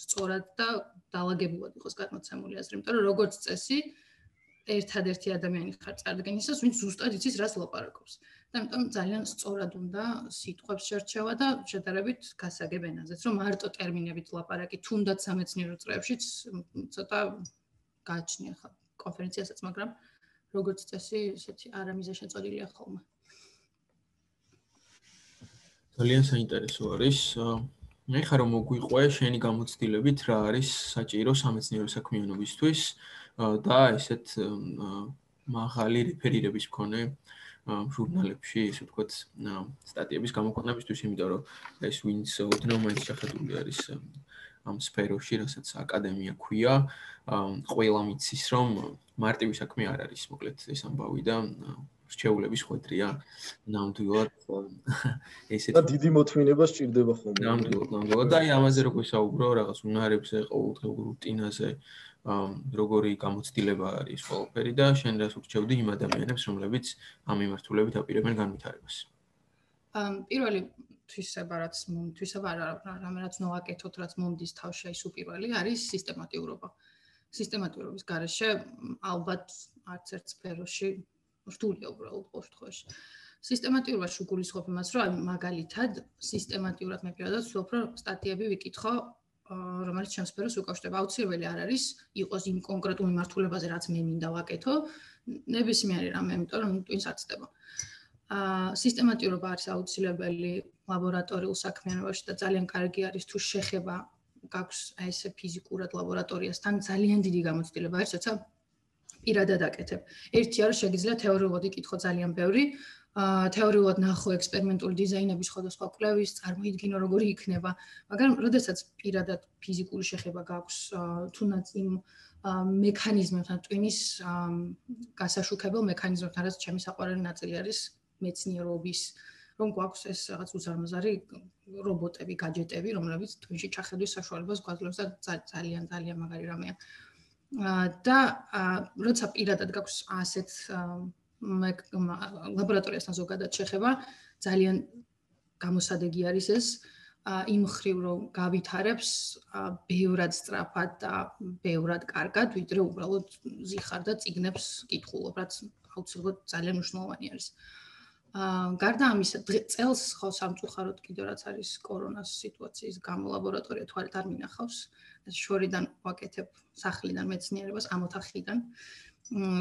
სწორად და დაალაგებულად იყოს გადმოცემული აზრი, იმიტომ რომ როგორც წესი ერთადერთი ადამიანი ხარ წარდგენისას, ვინც ზუსტად იცის რას ლაპარაკობს. და ამიტომ ძალიან სწორად უნდა სიტყვებს შერჩევა და შედარებით გასაგებენაზეც, რომ მარტო ტერმინებით ლაპარაკი თუნდაც სამეცნიერო წრეებშიც ცოტა გაჩნია ხა კონფერენციასაც, მაგრამ როგორც წესი, ესეთი არამიზა შეწოდილია ხოლმე. ძალიან საინტერესო არის. მე ხარო მოგვიყვე შენი გამოცდილებით რა არის საჭირო სამეცნიერო საქმიანობისთვის და ესეთ მაღალი რეფერირების მქონე ჟურნალებში, ესე ვთქვათ, სტატიების გამოქვეყნებისთვის, იმიტომ რომ ეს ვინც ოდნავ მაინც შეხედული არის ამ სფეროში, რასაც აკადემია ქვია, ყველა მიცის, რომ მარტივი საქმე არ არის, მოკლედ ეს ამბავი და რჩეულების ხვედრია. ნამდვილად ესეთ და დიდი მოთმინება სჭირდება ხოლმე. ნამდვილად, ნამდვილად და აი ამაზე როგორ საუბრო, რაღაც უნარებზე, ყოველდღიურ რუტინაზე, როგორი გამოცდილება არის ყველაფერი და შენ რას ურჩევდი იმ ადამიანებს, რომლებიც ამ მიმართულებით აპირებენ განვითარებას? ამ პირველი თვისებარაც თვისება რა რამერაც ნოვაკეთოთ რაც მომდის თავში აი სუპირველი არის სისტემატიურობა. სისტემატიურობის garaშე ალბათ არც ერთ სფეროში რთულია უბრალოდ ყოველ შემთხვევაში. სისტემატიურობაში უგულისხმობ იმას, რომ მაგალითად სისტემატიურად მე პირადად ვფიქრობ, რომ სტატიები ვიკითხო რომელიც ჩემს სფეროს უკავშირდება. აუცილებელი არ არის იყოს იმ კონკრეტულ მიმართულებაზე, რაც მე მინდა ვაკეთო, ნებისმიერი რამე, იმიტომ რომ ტვინს აცდება. აა სისტემატიურობა არის აუცილებელი ლაბორატორიულ საქმიანობაში და ძალიან კარგი არის თუ შეხება გაქვს აი ესე ფიზიკურად ლაბორატორიასთან ძალიან დიდი გამოცდილება არის, როცა პირადად აკეთებ. ერთია რომ შეგიძლია თეორიულად იკითხო ძალიან ბევრი, თეორიულად ნახო ექსპერიმენტული დიზაინების სხვადასხვა კვლევის, წარმოიდგინო როგორი იქნება, მაგრამ როდესაც პირადად ფიზიკური შეხება გაქვს თუნდაც იმ მექანიზმებთან, ტვინის გასაშუქებელ მექანიზმებთან, რაც ჩემი საყვარელი ნაწილი არის მეცნიერობის რომ გვაქვს ეს რაღაც უზარმაზარი რობოტები, гаджеტები, რომლებიც თვეში ჩახედვის საშუალებას გვაძლევს და ძალიან ძალიან მაგარი რამეა. და როცა პირადად გაქვს ასეთ ლაბორატორიასთან ზოგადად შეხება, ძალიან გამოსადეგი არის ეს იმ ხრივ რომ გავითარებს ბევრად სწრაფად და ბევრად კარგად, ვიდრე უბრალოდ ზიხარ და წიგნებს კითხულობ, რაც აუცილებლად ძალიან მნიშვნელოვანი არის. აა გარდა ამისა, წელს ხო სამწუხაროდ კიდევ რაც არის კორონას სიტუაციის გამო ლაბორატორია თვალით არ მინახავს. შორიდან ვაკეთებ სახლიდან მეცნიერებას ამ ოთახიდან.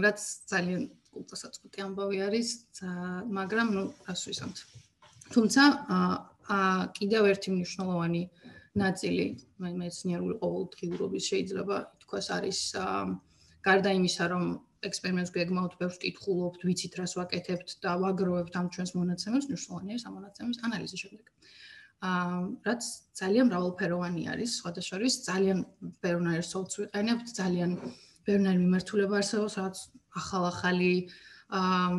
რაც ძალიან კულტურსაწყვეტი ამბავი არის, მაგრამ ნუ რას ვისამთ. თუმცა აა კიდევ ერთი მნიშვნელოვანი ნაწილი მეცნიერული ყოველდღიურობის შეიძლება ითქვას არის გარდა იმისა, რომ ექსპერიმენტს გეგმავთ, ბევრს კითხულობთ, ვიცით რას ვაკეთებთ და ვაგროვებთ ამ ჩვენს მონაცემებს, მნიშვნელოვანია ამ მონაცემების ანალიზი შემდეგ. აა რაც ძალიან მრავალფეროვანი არის, სხვადასხვა არის ძალიან ბევრნაირ სოლც ვიყენებთ, ძალიან ბევრნაირ მიმართულება არსებობს, რაც ახალ-ახალი აა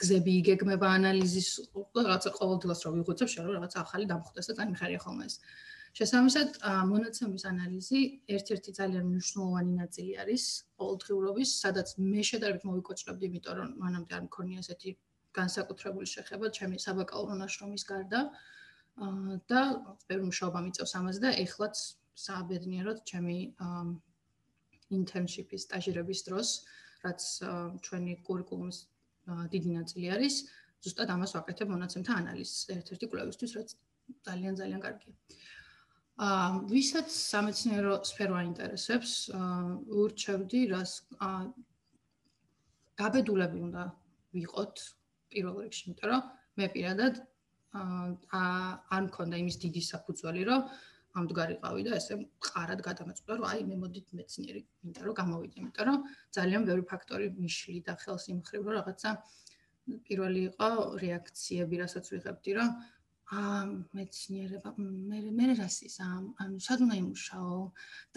გზები იგეგმება ანალიზის რაღაცა ყოველდღიურად რო ვიღუცებ შეიძლება რაღაცა ახალი დამხვდეს და ძალიან მიხარია ხოლმე ეს. შესაბამისად, მონაცემის ანალიზი ერთ-ერთი ძალიან მნიშვნელოვანი ნაწილი არის ყოველდღიურობის, სადაც მე შედარებით მოვიკოჭრებდი, იმიტომ რომ მანამდე არ მქონია ესეთი განსაკუთრებული შეხება ჩემი საბაკალავრო ნაშრომის გარდა. და ბევრი მუშაობა მიწევს ამაზე და ეხლაც სააბედნიეროდ ჩემი ინტერნშიპის სტაჟირების დროს, რაც ჩვენი კურიკულუმის დიდი ნაწილი არის, ზუსტად ამას ვაკეთებ მონაცემთა ანალიზს ერთ-ერთი კვლევისთვის, რაც ძალიან ძალიან კარგია. აა ვისაც სამეცნიერო სფერო აინტერესებს, აა ურჩევდი, რას აა გაბედულები უნდა ვიყოთ პირველ რიგში, იმიტომ რომ მე პირადად აა არ მქონდა იმის დიდი საფუძველი, რომ ამდღარიყავი და ესე ყარად გადამეწყვეტა, რომ აი მე მოდით მეცნიერი, იმიტომ რომ გამოვიდე, იმიტომ რომ ძალიან ბევრი ფაქტორი მიშლი და ხელს იმხრივ, რომ რაღაცა პირველი იყო რეაქციები, რასაც ვიღებდი, რომ მეცნიერება მე მე რას ის ამ ანუ სად უნდა იმუშაო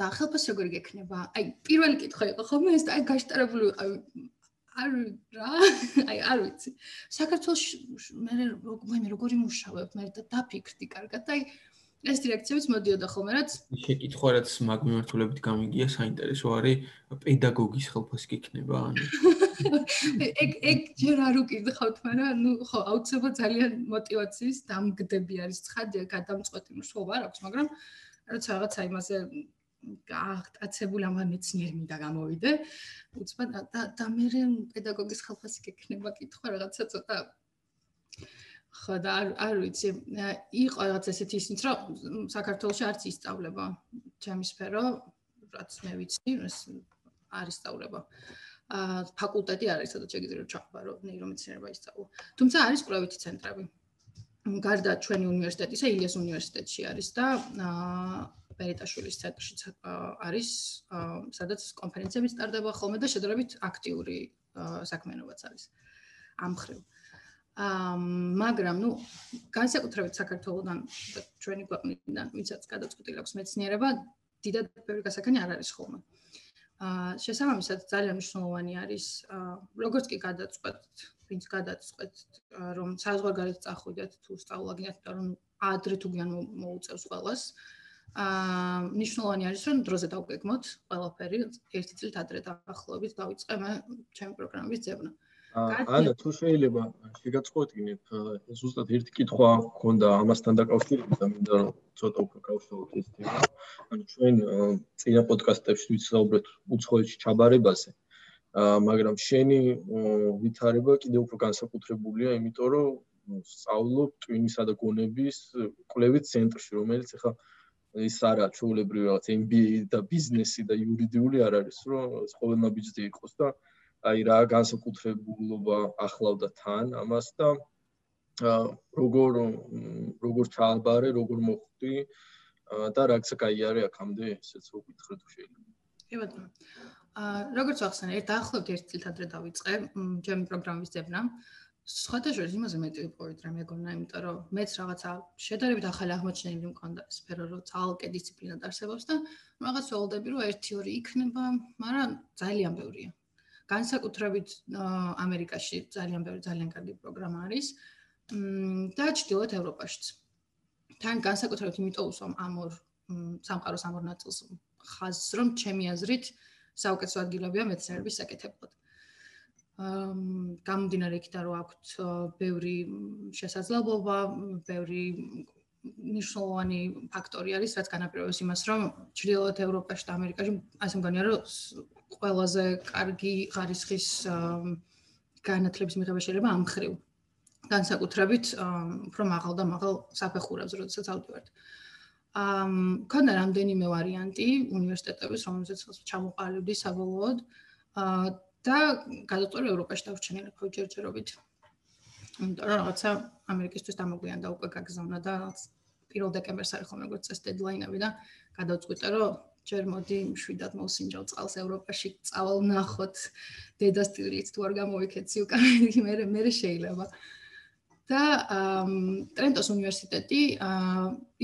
და ხელფასი როგორი გექნება? აი პირველი კითხვა იყო ხოლმე ეს აი გაშტარებული ვიყავი არ რა აი არ ვიცი. საქართველოს მე მე როგორი მუშაობ მე და დაფიქრდი კარგად აი ეს დირექციებიც მოდიოდა ხოლმე რაც შეკითხვა რაც მაგ მიმართულებით გამიგია საინტერესო არის პედაგოგის ხელფასი გექნება ანუ ეგ ეგ ჯერ არ უკითხავთ, მაგრამ ნუ ხო, აუცილებლად ძალიან мотиваციის დამგდები არის ცხადია, გადამწყვეტი მნიშვნელობა არ აქვს, მაგრამ როცა რაღაცა იმაზე გაახტაცებული ამ მეცნიერი მინდა გამოვიდე, უცბა და და მე პედაგოგის ხალხას იქნება კითხვა რაღაცა ცოტა ხო და არ არ ვიცი. იყო რაღაც ესეთი ისიც რომ საქართველოში არც ისწავლება ჩემი სფერო რაც მე ვიცი ეს არ ისწავლება. აა ფაკულტეტი არის სადაც შეგიძლია ჩახბარო ნეირომეცნიერება ისწავლო. თუმცა არის კვლევითი ცენტრები. გარდა ჩვენი უნივერსიტეტისა ილიას უნივერსიტეტში არის და აა პერიტაშვილის ცენტრშიც არის სადაც კონფერენციები სტარდება ხოლმე და შედარებით აქტიური საქმიანობაც არის. ამ ხრივ. აა მაგრამ ნუ განსაკუთრებით საქართველოსთან და ჩვენი ქვეყნიდან ვინცაც გადაწყვეტილი აქვს მეცნიერება დიდად ბევრი გასაგანი არ არის ხოლმე. აა შესაბამისად ძალიან მნიშვნელოვანი არის როგორც კი გადაწყვეტთ, ვინც გადაწყვეტთ რომ საზღვარგარეთ წახვიდეთ თუ სწავლა გინდათ, რომ ადრე თუ გიან მოუწევს ყველას. აა მნიშვნელოვანი არის რომ დროზე დავგეგმოთ ყველაფერი ერთი წლით ადრე დაახლოებით დავიწყე მე ჩემი პროგრამის ძებნა. აა ანა თუ შეიძლება შეგაწყვეტინებ ზუსტად ერთი კითხვა მქონდა ამასთან დაკავშირებით და მინდა ცოტა უფრო გავშალოთ ეს თემა. ანუ ჩვენ წინა პოდკასტებში ვიცაუბრეთ უცხოეთში ჩაბარებაზე. აა მაგრამ შენი ვითარება კიდევ უფრო განსაკუთრებულია, იმიტომ რომ სწავლობ ტვინისა და გონების კვლევით ცენტრში, რომელიც ახლა ის არა ჩვეულებრივი რაღაც MBA და ბიზნესი და იურიდიული არ არის, რომ ყოველმა ბიჭზე იყოს და აი რა განსაკუთრებულობა ახლავდა თან ამას და როგორ როგორ ჩააბარე, როგორ მოხვდი და რა გზაიარე აქამდე ესეც რო გითხრათ შეიძლება. კი ბატონო. აა როგორც ახსენე, ერთ დაახლოებით ერთ წელს ადრე დავიწყე ჩემი პროგრამის ძებნა. სხვადასხვა იმაზე მეტი ვიპოვეთ რა მეგონა, იმიტომ რომ მეც რაღაცა შედარებით ახალი აღმოჩენილი მქონდა სფერო, რო ძალკე დისციპლინა დარსებობს და რაღაც ველოდები რომ 1-2 იქნება, მაგრამ ძალიან ბევრია. განსაკუთრებით ამერიკაში ძალიან ბევრი ძალიან კარგი პროგრამა არის და ჩრდილოეთ ევროპაშიც. თან განსაკუთრებით იმიტომ უსვამ ამ ორ სამყაროს ამ ორ ნაწილს ხაზს, რომ ჩემი აზრით საუკეთესო ადგილებია მეცნიერების საკეთებლად. აა გამომდინარე იქიდან რომ აქვთ ბევრი შესაძლებლობა, ბევრი მნიშვნელოვანი ფაქტორი არის, რაც განაპირობებს იმას, რომ ჩრდილოეთ ევროპაში და ამერიკაში ასე მგონია, რომ ყველაზე კარგი ხარისხის განათლების მიღება შეიძლება ამ ხრივ. განსაკუთრებით უფრო მაღალ და მაღალ საფეხურებს, როდესაც ავდივართ. ამ ქონდა რამდენიმე ვარიანტი უნივერსიტეტების, რომელზეც ჩამოყალიბდი საბოლოოდ. და გადაწყვეტე ევროპაში დავრჩენილი ფოჯერჯერობით. იმიტომ რომ რაღაცა ამერიკისთვის დამოგვიანდა უკვე გაგზავნა და 1 დეკემბერს არის ხოლმე როგორც ეს დედლაინები და გადაწყვეტე რომ ჯერ მოდი შვიდად მოსინჯავ წყალს ევროპაში წავალ ნახოთ დედას ტილიც თუ არ გამოვიქეცი უკან მე მე შეიძლება და ტრენტოს უნივერსიტეტი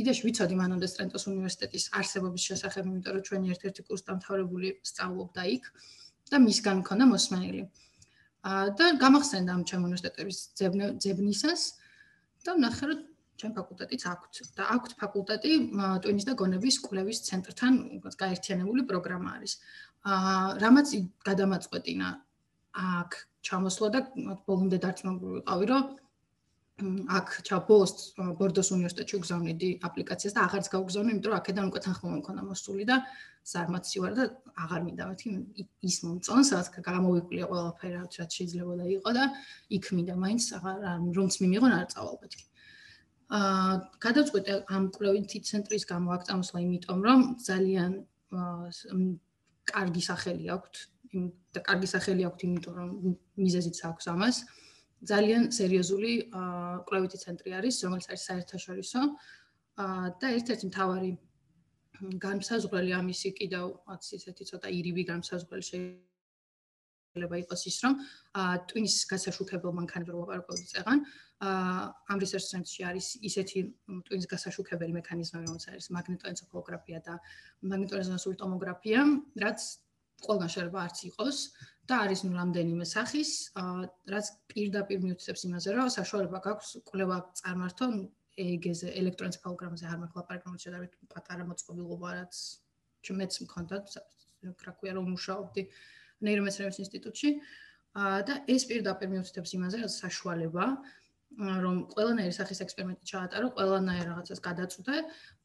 იდეაში ვიცოდი მანამდე ტრენტოს უნივერსიტეტის არსებობის შესახებ იმიტომ რომ ჩვენი ერთ-ერთი კურსდამთავრებული სწავლობდა იქ და მისგან მქონდა მოსმენილი. და გამახსენდა ამ ჩემ უნივერსიტეტების ძებნისას და ნახე რომ ჩემ ფაკულტეტიც აქვთ და აქვთ ფაკულტეტი ტვინის და გონების კვლევის ცენტრთან გაერთიანებული პროგრამა არის. აა რამაც გადამაწყვეტინა აქ ჩამოსვლა და ბოლომდე დარწმუნებული ვიყავი რომ აქ ჩაბოს ბორდოს უნივერსიტეტში გზავნიდი აპლიკაციას და აღარც გავგზავნე, იმიტომ რომ აქედან უკვე თანხმობა მქონდა მოსული და ზარმაცი ვარ და აღარ მინდა მეთქი ის მომწონს, რაც გამოვიკვლიე ყველაფერი რაც შეიძლება და იყო და იქ მინდა მაინც აღარ რომც მიმიღონ არ წავალ მეთქი. აა გადაწყვეტე ამ კვლევითი ცენტრის გამო აქ წამოსვლა, იმიტომ რომ ძალიან კარგი სახელი აქვს და კარგი სახელი აქვს, იმიტომ რომ მიზეზიც აქვს ამას. აა ძალიან სერიოზული კვლევითი ცენტრი არის, რომელიც არის საერთაშორისო და ერთ-ერთი მთავარი განსაზღვრელი ამისი კიდევ რაც ისეთი ცოტა ირიბი განსაზღვრელი შეიძლება იყოს ის, რომ ტვინის გასაშუქებელ მანქანებზე ვაპარაკობთ წეგან. ამ research center-ში არის ისეთი ტვინის გასაშუქებელი მექანიზმები, რომელიც არის მაგნიტოენცეფალოგრაფია და მაგნიტორეზონანსული ტომოგრაფია, რაც ყველგან შეიძლება არც იყოს. და არის ნუ რამდენიმე სახის, რაც პირდაპირ მიუთითებს იმაზე, რომ საშუალება გაქვს კვლევა წარმართო EEG-ზე, ელექტროენცეფალოგრამაზე, არ მაქვს ლაპარაკი, რომ შედარებით პატარა მოწყობილობა, რაც ჩემეც მქონდა, კრაკუია რომ მუშაობდი ნეირომეცნიერების ინსტიტუტში. და ეს პირდაპირ მიუთითებს იმაზე, რომ საშუალება რომ ყველანაირი სახის ექსპერიმენტი ჩაატარო, ყველანაირ რაღაცას გადაწყვეტე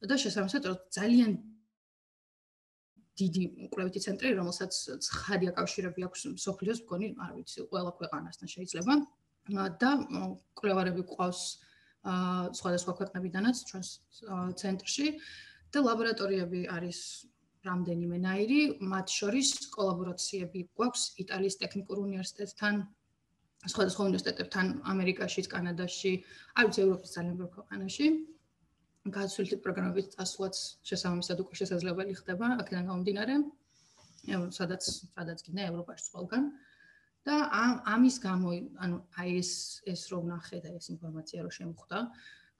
და შესაბამისად ძალიან დიდი კვლევითი ცენტრი, რომელსაც ხადი აკავშირები აქვს სოფლიოს მქონი, არ ვიცი, ყველა ქვეყანასთან შეიძლება და კვლევარები ყავს აა სხვადასხვა ქვეყნებიდანაც ჩვენს ცენტრში და ლაბორატორიები არის რამდენიმე ნაირი, მათ შორის კოლაბორაციები გვაქვს იტალიის ტექნიკურ უნივერსიტეტთან, სხვადასხვა უნივერსიტეტებთან ამერიკაში, კანადაში, არ ვიცი, ევროპის ძალიან ბევრ ქვეყანაში. გასულთი პროგრამების წასვლაც შესაბამისად უკვე შესაძლებელი ხდება აქედან გამომდინარე. სადაც სადაც კიდე ევროპაში ყველგან და ამ ამის გამო ანუ აი ეს ეს რო ვნახე და ეს ინფორმაცია რო შემხვდა,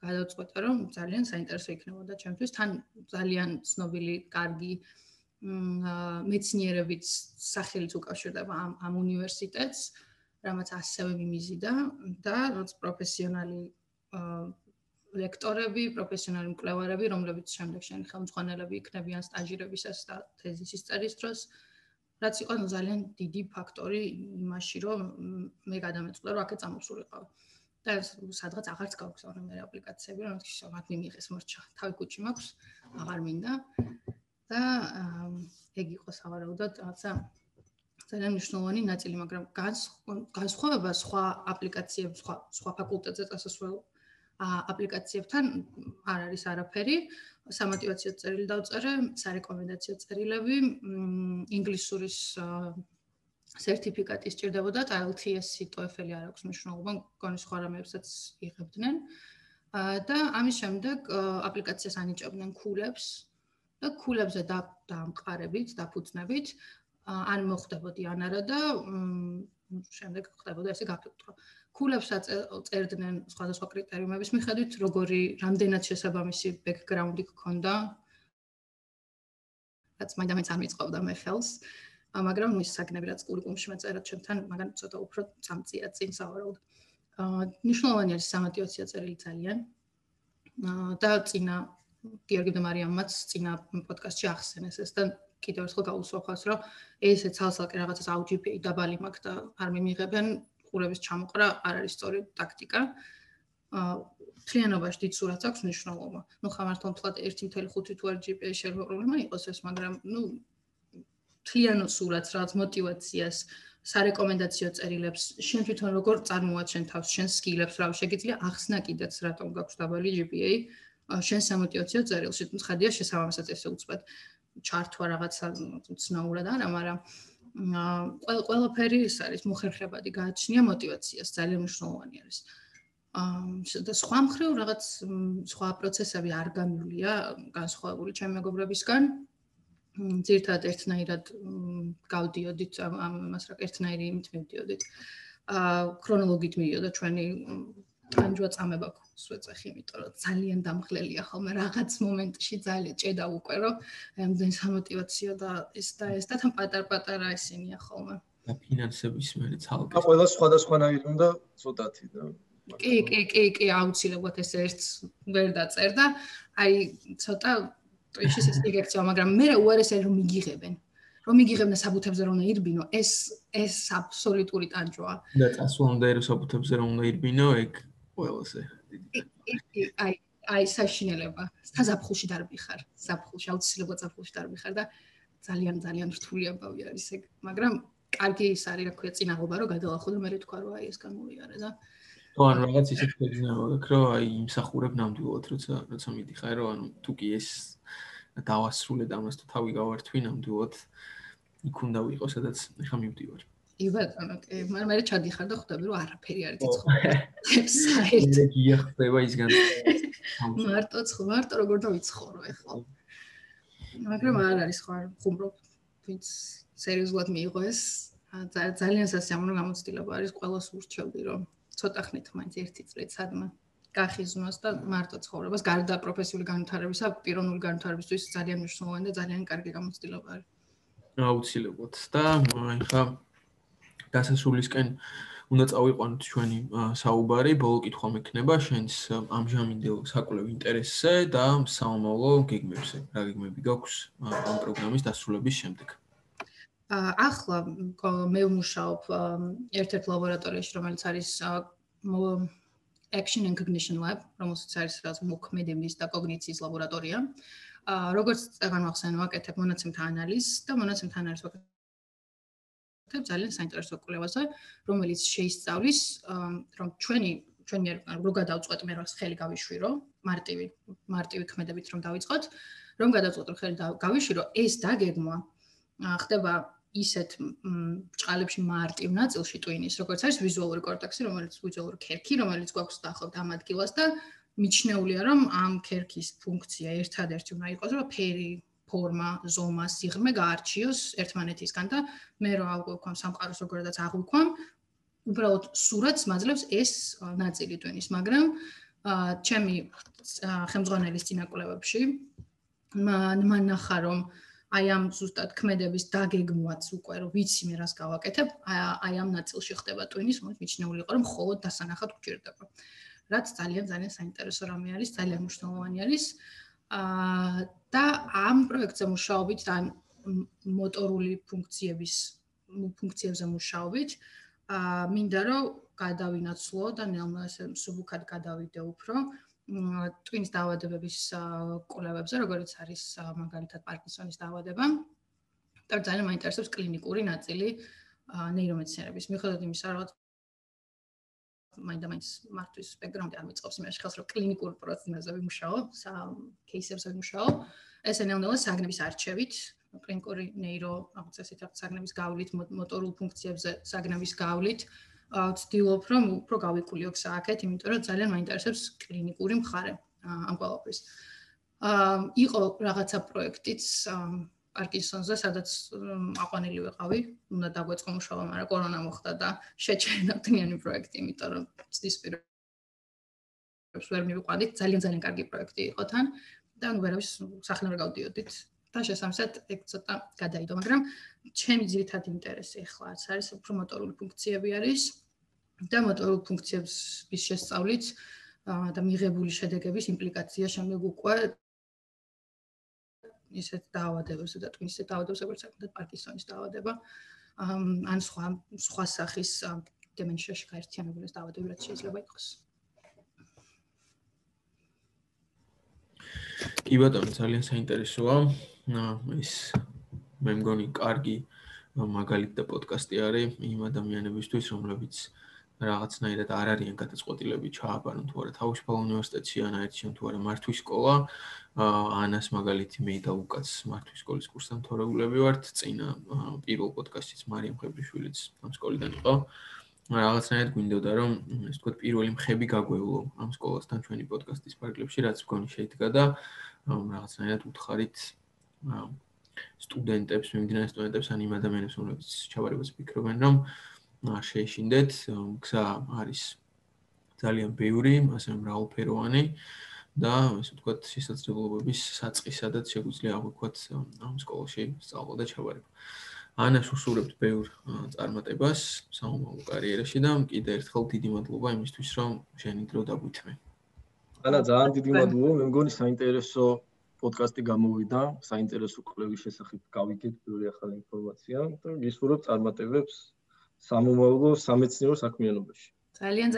გადავწყვეტე რომ ძალიან საინტერესო იქნებოდა ჩემთვის თან ძალიან ცნობილი, კარგი მეცნიერებით სახელიც უკავშირდება ამ ამ უნივერსიტეტს, რამაც ასევე მიმიზიდა და რაც პროფესიონალი ლექტორები, პროფესიონალი მკვლევარები, რომლებიც შემდეგ შენ ხელმძღვანელები იქნებიან სტაჟირებისას და თეზისის წერის დროს, რაც იყო ძალიან დიდი ფაქტორი იმაში, რომ მე გადამეწყდა, რომ აქეთ წამოსულიყავ. და სადღაც აღარც გავგზავნე მე აპლიკაციები, რომ ის მათ მიმიღეს მორჩა. თავი კუჩი მაქვს, აღარ მინდა. და ეგ იყო სავარაუდოდ რაღაცა ძალიან მნიშვნელოვანი ნაწილი, მაგრამ განსხვავება სხვა აპლიკაციებს, სხვა სხვა ფაკულტეტზე წასასვლელ აპლიკაციებთან არ არის არაფერი. სამოტივაციო წერილი დავწერე, სარეკომენდაციო წერილები, ინგლისურის სერტიფიკატი სჭირდებოდა, IELTS-ი, TOEFL-ი არ აქვს მნიშვნელობა, კონი სხვა რამებსაც იღებდნენ. და ამის შემდეგ აპლიკაციას ანიჭებდნენ ქულებს და ქულებზე და დამყარებით, დაფუძნებით ან მოხდებოდი ან არა და შემდეგ ხდებოდა ესე გაფილტრო. ქულებს წერდნენ სხვადასხვა კრიტერიუმების მიხედვით, როგორი რამდენად შესაბამისი ბექგრაუნდი გქონდა. რაც მაინც არ მიწყობდა მე ხელს. მაგრამ ის საგნები რაც კურიკულუმში მეწერა ჩემთან, მაგრამ ცოტა უფრო წამწია წინ სავარაუდო. აა ნიშნულოვანი არის სამატიოციო წერილი ძალიან. აა და წინა გიორგი და მარიამაც წინა პოდკასტში ახსენეს ეს და კიდევ ერთხელ გაუსვა ხას რომ ესე ცალსაკე რაღაცას AUGP დაბალი მაქვს და არ მიმიღებენ ყურების ჩამოყრა არ არის სწორი ტაქტიკა თლიანობაში დიდ სურათს აქვს მნიშვნელობა. ნუ ხამართონ თლად 1.5 თუ არ GPA შეიძლება პრობლემა იყოს ეს, მაგრამ ნუ მთლიანოსულად რაც мотиваციას სარეკომენდაციო წერილებს შენ თვითონ როგორ წარმოაჩენ თავს შენ სკილებს რა შეიძლება ახსნა კიდეც რატომ გაქვს დაბალი GPA შენ სამოტივაციო წერილში ხედია შესაბამისად ესე უწყვეტ. ჩართვა რაღაცა ცნაურად არა მაგრამ ყველ ყველაფერი ის არის მოხერხებადი გააჩნია мотиваციას ძალიან მნიშვნელოვანი არის. და სხვა მხრივ რაღაც სხვა პროცესები არ გამილია განსხვავებული ჩემი მეგობრებისგან. ძირთად ერთნაირად გავდიოდით ამ მას რა ერთნაირი იმით მივდიოდით. აა ქრონოლოგით მიდიოდა ჩვენი ტანჯვა წამება სვეცახი, იმიტომ რომ ძალიან დამხლელია ხოლმე რაღაც მომენტში ძალიან ჭედა უკვე რომ ამდენ სამოტივაციო და ეს და ეს და თან პატარ-პატარა ისინია ხოლმე. და ფინანსების მე ცალკე. და ყველა სხვადასხვანაირი უნდა ცოტათი და კი, კი, კი, კი, აუცილებლად ეს ერთს ვერ დაწერ და აი ცოტა ტვიჩის ეს დირექცია, მაგრამ მე რა უარესია რომ მიგიღებენ. რომ მიგიღებენ საბუთებზე რომ ირბინო, ეს ეს აბსოლუტური ტანჯვაა. და წასვლამდე რომ საბუთებზე რომ ირბინო, ეგ ყველაზე აი აი საშინელება. საზაფხულში დარბიხარ, საფხულში აუცილებლად საფხულში დარბიხარ და ძალიან ძალიან რთული ამბავი არის ეგ, მაგრამ კარგი ის არის, რა ქვია, წინაღობა რომ გადალახო და მე თქვა რომ აი ეს განმოვიარე და თუ ან რაღაც ისეთ ფეგზნაო, რომ აი იმსახურებ ნამდვილად, როცა როცა მიდიხარ, რომ ანუ თუ კი ეს დავასრულე და ამას თუ თავი გავართვი ნამდვილად იქ უნდა ვიყო, სადაც ხა მივდივარ. კი ბატონო, კი, მაგრამ მე ჩადიხარ და ხვდები რომ არაფერი არ იცხოვრო. საერთოდ. იგი ხდება ისგან. *laughs* მარტო ცხ, მარტო როგორ დავიცხოვრო ახლა. მაგრამ არ არის ხო ხუმრობ. ვინც სერიოზულად მიიღო ეს ძალიან სასიამოვნო გამოცდილება არის ყოველს ურჩევდი რომ ცოტა ხნით მაინც ერთი წლით სადმა გახიზნოს და მარტო ცხოვრებას გარდა პროფესიული განვითარებისა, პიროვნული განვითარებისთვის ძალიან მნიშვნელოვანი და ძალიან კარგი გამოცდილება არის. აუცილებლად. და ახლა დასასრულისკენ უნდა წავიყვანოთ ჩვენი საუბარი, ბოლო კითხვა მექნება შენს ამჟამინდელ საკვლევ ინტერესზე და სამომავლო გეგმებზე. რა გეგმები გაქვს ამ პროგრამის დასრულების შემდეგ? ახლა მე ვმუშაობ ერთ-ერთ ლაბორატორიაში, რომელიც არის Action and Cognition Lab, რომელსაც არის რაღაც მოქმედების და კოგნიციის ლაბორატორია. აა როგორც წეგან ახსენ ვაკეთებ მონაცემთა ანალიზს და მონაცემთა ანალიზს ვაკეთებ ხებ ძალიან საინტერესო კვლევაზე, რომელიც შეისწავლის, რომ ჩვენი ჩვენი რო გადავწყვეტ მე რას ხელი გავიშვირო, მარტივი მარტივი ქმედებით რომ დავიწყოთ, რომ გადავწყვეტ რომ ხელი გავიშვირო, ეს დაგეგმვა ხდება ისეთ ჭყალებში მარტივ ნაწილში ტვინის, როგორც არის ვიზუალური კორტექსი, რომელიც ვიზუალური ქერქი, რომელიც გვაქვს დაახლოებით ამ ადგილას და მიჩნეულია, რომ ამ ქერქის ფუნქცია ერთადერთი უნდა იყოს, რომ ფერი ფორმა, ზომა, სიღრმე გაარჩიოს ერთმანეთისგან და მე რო აღვიქვამ სამყაროს როგორადაც აღვიქვამ, უბრალოდ სურათს მაძლევს ეს ნაწილი ტვინის, მაგრამ ჩემი ხელმძღვანელის წინაკლებებში მან ნახა რომ აი ამ ზუსტად ქმედების დაგეგმვაც უკვე რომ ვიცი მე რას გავაკეთებ, აი ამ ნაწილში ხდება ტვინის, მოდი მიჩნეული იყო რომ მხოლოდ დასანახად გჭირდება. რაც ძალიან ძალიან საინტერესო რამე არის, ძალიან მნიშვნელოვანი არის. აა და ამ პროექტზე მუშაობით და მოტორული ფუნქციების ფუნქციებზე მუშაობით აა მინდა რომ გადავინაცვლო და ნელა ესე სუბუქად გადავიდე უფრო ტვინის დაავადებების კვლევებზე, როგორც არის მაგალითად პარკინსონის დაავადება. და ძალიან მაინტერესებს კლინიკური ნაწილი ნეირომედიცინების. მიუხედავად იმისა, რომ მაინდა-მაინც მართვის ბექგრაუნდი არ მიწყობს იმაში ხელს, რომ კლინიკურ პროცესებზე ვიმუშაო, кейსებზე ვიმუშაო. ეს NLL-ს საგნების არჩევით, კლინიკური ნეირო, როგორც ესეთ საგნების გავლით, მოტორულ ფუნქციებზე საგნების გავლით, აა ვცდილობ რომ უფრო გავიკულიო სააკეთ, იმიტომ რომ ძალიან მაინტერესებს კლინიკური მხარე ამ ყველაფრის. აა იყო რაღაცა პროექტიც პარკინსონზე, სადაც აყვანილი ვიყავი, უნდა დაგვეწყო მუშაობა, მაგრამ კორონა მოხდა და შეჩერდა თნიანი პროექტი, იმიტომ რომ ცდის პირებს ვერ მივიყვანით, ძალიან ძალიან კარგი პროექტი იყო თან და ნუ ვერავის სახელ ვერ გავდიოდით. და შესაძლოა ეგ ცოტა გადაიდო, მაგრამ ჩემი ძირითადი ინტერესი ახლა არის უფრო მოტორული ფუნქციები არის და მოტორულ ფუნქციების შესწავლით და მიღებული შედეგების იმპლიკაცია შემდეგ უკვე ისეთ დაავადებებზე და ტვინის დაავადებებზე, როგორც საკუთარ პარკინსონის დაავადება, ან სხვა სხვა სახის დემენციაში გაერთიანებულეს დაავადებები რაც შეიძლება იყოს. კი ბატონო, ძალიან საინტერესოა. ეს მე მგონი კარგი მაგალითი და პოდკასტი არის იმ ადამიანებისთვის, რომლებიც რაღაცნაირად არ არიან გადაწყვეტილები ჩააბარონ თუ არა თავისუფალ უნივერსიტეტში ან აერჩიონ თუ არა მართვის სკოლა. ანას მაგალითი მე და უკაც მართვის სკოლის კურსდამთავრებულები ვართ. წინა პირველ პოდკასტშიც მარიამ ხებრიშვილიც ამ სკოლიდან იყო. რაღაცნაირად გვინდოდა რომ ეს თქო პირველი მხები გაგვეულო ამ სკოლასთან ჩვენი პოდკასტის პარკლებში რაც მგონი შეიდგა და რაღაცნაირად უთხარით სტუდენტებს, მიმდინარე სტუდენტებს ან იმ ადამიანებს, რომლებიც ჩავარებას ფიქრობენ რომ შეეშინდეთ, გზა არის ძალიან ბევრი, ასე მრავალფეროვანი და ასე ვთქვათ, შესაძლებლობების საწყი, სადაც შეგვიძლია აღვიქვათ ამ სკოლაში სწავლა და ჩავარება. ანას უსურებთ ბევრ წარმატებას საომალო კარიერაში და კიდე ერთხელ დიდი მადლობა იმისთვის, რომ შენი დრო დაგვითმე. ანა ძალიან დიდი მადლობა, მე მგონი საინტერესო პოდკასტი გამოვიდა, საინტერესო კვლევის შესახებ გავიგეთ ბევრი ახალი ინფორმაცია და გისურვებ წარმატებებს სამომავლო სამეცნიერო საქმიანობაში. ძალიან